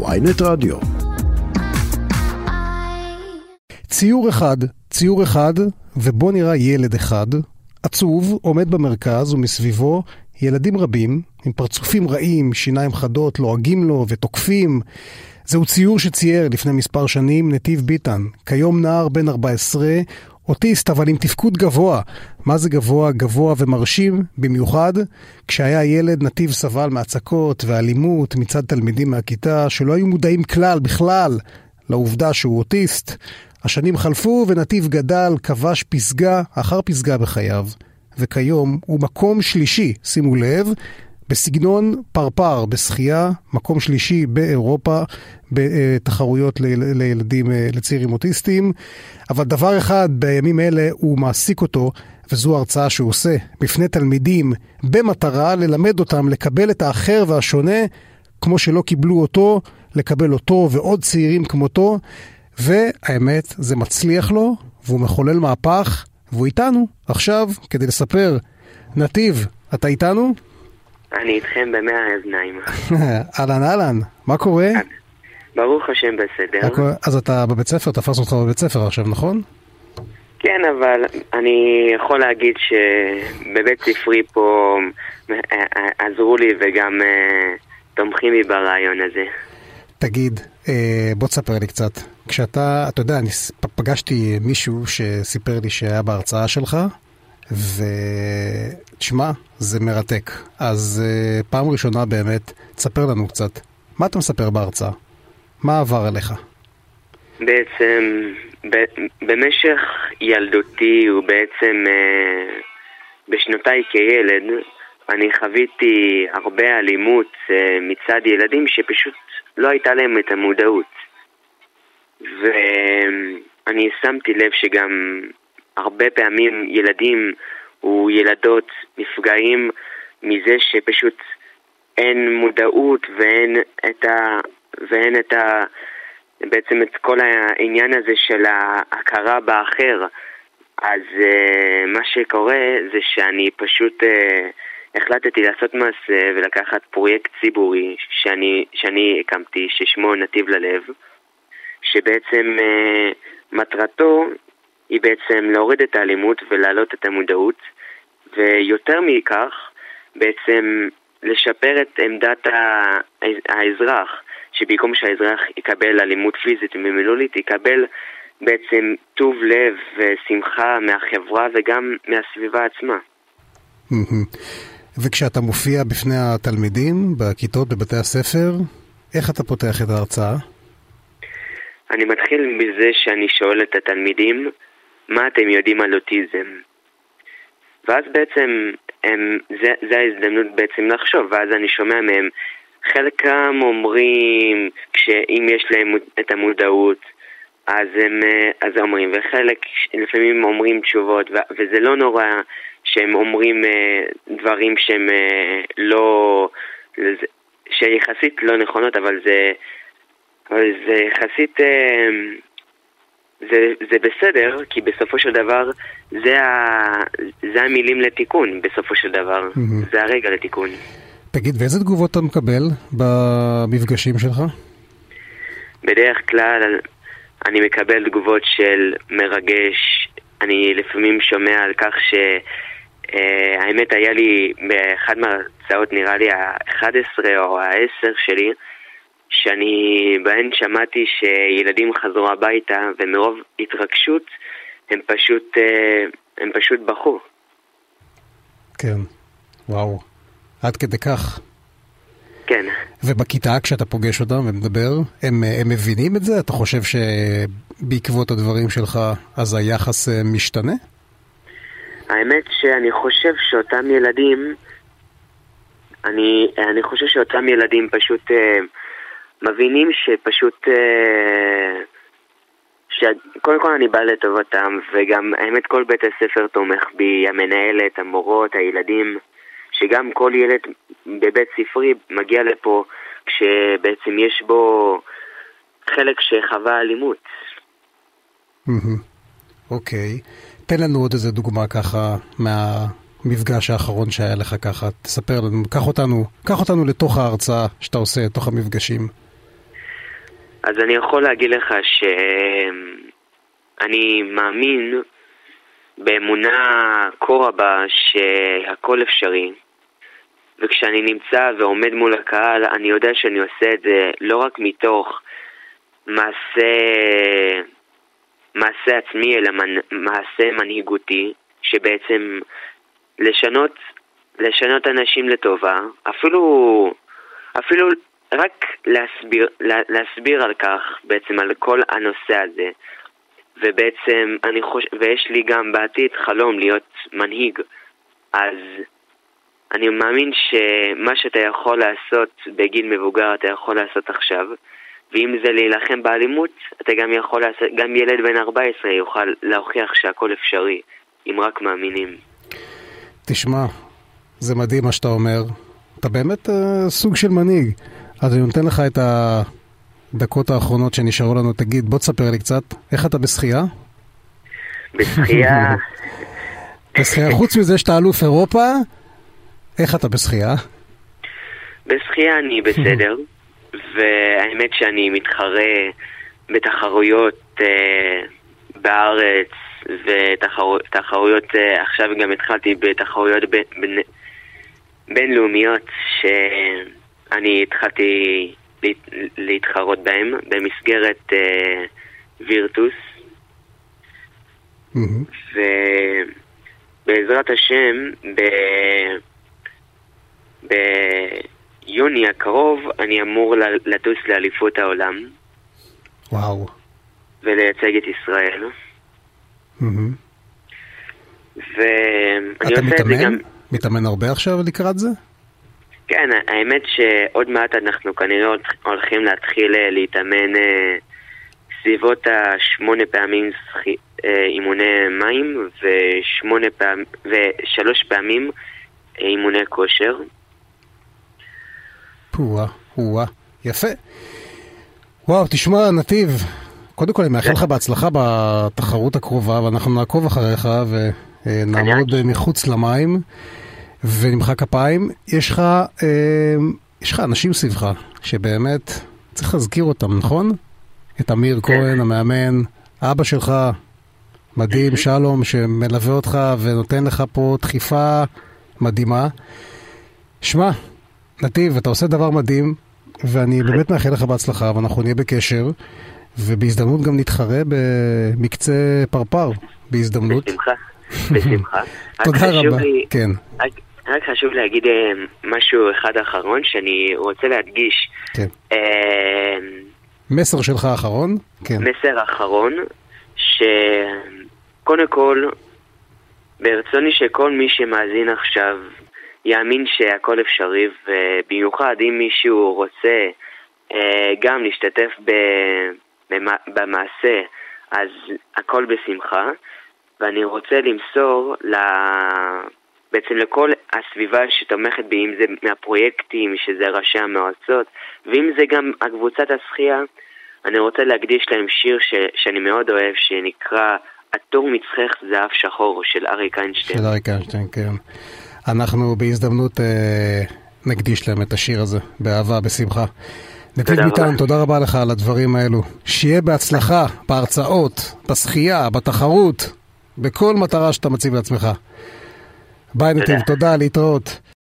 ויינט רדיו. ציור אחד, ציור אחד, ובו נראה ילד אחד, עצוב, עומד במרכז ומסביבו ילדים רבים, עם פרצופים רעים, שיניים חדות, לועגים לו ותוקפים. זהו ציור שצייר לפני מספר שנים נתיב ביטן, כיום נער בן 14, אוטיסט אבל עם תפקוד גבוה. מה זה גבוה? גבוה ומרשים במיוחד. כשהיה ילד נתיב סבל מהצקות ואלימות מצד תלמידים מהכיתה שלא היו מודעים כלל, בכלל, לעובדה שהוא אוטיסט. השנים חלפו ונתיב גדל, כבש פסגה אחר פסגה בחייו. וכיום הוא מקום שלישי, שימו לב, בסגנון פרפר, בשחייה, מקום שלישי באירופה, בתחרויות לילדים, לצעירים אוטיסטים. אבל דבר אחד בימים אלה הוא מעסיק אותו, וזו הרצאה שהוא עושה בפני תלמידים, במטרה ללמד אותם לקבל את האחר והשונה, כמו שלא קיבלו אותו, לקבל אותו ועוד צעירים כמותו. והאמת, זה מצליח לו, והוא מחולל מהפך, והוא איתנו עכשיו כדי לספר. נתיב, אתה איתנו? אני איתכם במאה האזניים. אהלן אהלן, מה קורה? ברוך השם בסדר. אז אתה בבית ספר, תפס אותך בבית ספר עכשיו, נכון? כן, אבל אני יכול להגיד שבבית ספרי פה עזרו לי וגם אה, תומכים לי ברעיון הזה. תגיד, אה, בוא תספר לי קצת. כשאתה, אתה יודע, אני פגשתי מישהו שסיפר לי שהיה בהרצאה שלך, ותשמע, זה מרתק. אז אה, פעם ראשונה באמת, תספר לנו קצת. מה אתה מספר בהרצאה? מה עבר עליך? בעצם, במשך ילדותי ובעצם אה, בשנותיי כילד, אני חוויתי הרבה אלימות מצד ילדים שפשוט לא הייתה להם את המודעות. ואני שמתי לב שגם הרבה פעמים ילדים וילדות נפגעים מזה שפשוט אין מודעות ואין את ה... ואין את ה... בעצם את כל העניין הזה של ההכרה באחר. אז uh, מה שקורה זה שאני פשוט uh, החלטתי לעשות מעשה ולקחת פרויקט ציבורי שאני, שאני הקמתי, ששמו נתיב ללב, שבעצם uh, מטרתו היא בעצם להוריד את האלימות ולהעלות את המודעות, ויותר מכך, בעצם לשפר את עמדת האזרח, שבמקום שהאזרח יקבל אלימות פיזית ומילולית, יקבל בעצם טוב לב ושמחה מהחברה וגם מהסביבה עצמה. וכשאתה מופיע בפני התלמידים, בכיתות, בבתי הספר, איך אתה פותח את ההרצאה? אני מתחיל בזה שאני שואל את התלמידים, מה אתם יודעים על אוטיזם? ואז בעצם הם, זה, זה ההזדמנות בעצם לחשוב, ואז אני שומע מהם, חלקם אומרים שאם יש להם את המודעות, אז הם אז אומרים, וחלק לפעמים אומרים תשובות, וזה לא נורא שהם אומרים אה, דברים שהם אה, לא... שיחסית לא נכונות, אבל זה, אבל זה יחסית... אה, זה, זה בסדר, כי בסופו של דבר זה, ה, זה המילים לתיקון, בסופו של דבר. Mm-hmm. זה הרגע לתיקון. תגיד, ואיזה תגובות אתה מקבל במפגשים שלך? בדרך כלל אני מקבל תגובות של מרגש. אני לפעמים שומע על כך ש... Uh, האמת היה לי באחד מההרצאות, נראה לי ה-11 או ה-10 שלי, שאני בהן שמעתי שילדים חזרו הביתה ומרוב התרגשות הם פשוט, uh, הם פשוט בכו. כן, וואו. עד כדי כך. כן. ובכיתה, כשאתה פוגש אותם ומדבר, הם, הם מבינים את זה? אתה חושב שבעקבות הדברים שלך, אז היחס משתנה? האמת שאני חושב שאותם ילדים, אני, אני חושב שאותם ילדים פשוט אה, מבינים שפשוט... אה, שקודם כל אני בא לטובתם, וגם האמת כל בית הספר תומך בי, המנהלת, המורות, הילדים, שגם כל ילד בבית ספרי מגיע לפה כשבעצם יש בו חלק שחווה אלימות. אוקיי. Okay. תן לנו עוד איזה דוגמה ככה מהמפגש האחרון שהיה לך ככה, תספר לנו, קח אותנו, קח אותנו לתוך ההרצאה שאתה עושה, לתוך המפגשים. אז אני יכול להגיד לך שאני מאמין באמונה כה רבה שהכל אפשרי. וכשאני נמצא ועומד מול הקהל, אני יודע שאני עושה את זה לא רק מתוך מעשה, מעשה עצמי, אלא מנ, מעשה מנהיגותי, שבעצם לשנות, לשנות אנשים לטובה, אפילו, אפילו רק להסביר, לה, להסביר על כך, בעצם על כל הנושא הזה. ובעצם אני חושב, ויש לי גם בעתיד חלום להיות מנהיג. אז אני מאמין שמה שאתה יכול לעשות בגיל מבוגר אתה יכול לעשות עכשיו. ואם זה להילחם באלימות, אתה גם יכול לעשות, גם ילד בן 14 יוכל להוכיח שהכל אפשרי, אם רק מאמינים. תשמע, זה מדהים מה שאתה אומר. אתה באמת uh, סוג של מנהיג. אז אני נותן לך את הדקות האחרונות שנשארו לנו. תגיד, בוא תספר לי קצת, איך אתה בשחייה? בשחייה... בשחייה, חוץ מזה שאתה אלוף אירופה, איך אתה בשחייה? בשחייה אני בסדר, והאמת שאני מתחרה בתחרויות אה, בארץ ותחרויות, אה, עכשיו גם התחלתי בתחרויות בין, בין, בינלאומיות שאני התחלתי להת, להתחרות בהן במסגרת אה, וירטוס. Mm-hmm. ובעזרת השם, ב... ביוני הקרוב אני אמור לטוס לאליפות העולם. וואו. ולייצג את ישראל. ואני עושה מתאמן? את זה גם... מתאמן הרבה עכשיו לקראת זה? כן, האמת שעוד מעט אנחנו כנראה הולכים להתחיל אה, להתאמן אה, סביבות השמונה פעמים אה, אימוני מים ושמונה פעמים, ושלוש פעמים אימוני כושר. פואה, פואה, יפה. וואו, תשמע, נתיב, קודם כל אני מאחל לך בהצלחה בתחרות הקרובה, ואנחנו נעקוב אחריך ונעמוד מחוץ למים ונמחא כפיים. יש לך, אה, יש לך אנשים סביבך שבאמת צריך להזכיר אותם, נכון? את אמיר כהן, המאמן, אבא שלך, מדהים, שלום, שמלווה אותך ונותן לך פה דחיפה מדהימה. שמע, נתיב, אתה עושה דבר מדהים, ואני באמת מאחל לך בהצלחה, ואנחנו נהיה בקשר, ובהזדמנות גם נתחרה במקצה פרפר, בהזדמנות. בשמחה, בשמחה. תודה רבה, כן. רק, רק חשוב להגיד אה, משהו אחד אחרון שאני רוצה להדגיש. כן. מסר שלך אחרון? כן. מסר אחרון, שקודם כל, ברצוני שכל מי שמאזין עכשיו יאמין שהכל אפשרי, ובמיוחד אם מישהו רוצה אה, גם להשתתף במעשה, אז הכל בשמחה. ואני רוצה למסור ל... בעצם לכל הסביבה שתומכת בי, אם זה מהפרויקטים, שזה ראשי המועצות, ואם זה גם הקבוצת השחייה, אני רוצה להקדיש להם שיר ש... שאני מאוד אוהב, שנקרא "עטור מצחך זהב שחור" של אריק איינשטיין. של אריק איינשטיין, כן. אנחנו בהזדמנות אה, נקדיש להם את השיר הזה, באהבה, בשמחה. נתיב ביטן, תודה רבה לך על הדברים האלו. שיהיה בהצלחה בהרצאות, בשחייה, בתחרות, בכל מטרה שאתה מציב לעצמך. ביי נתיב, תודה, להתראות.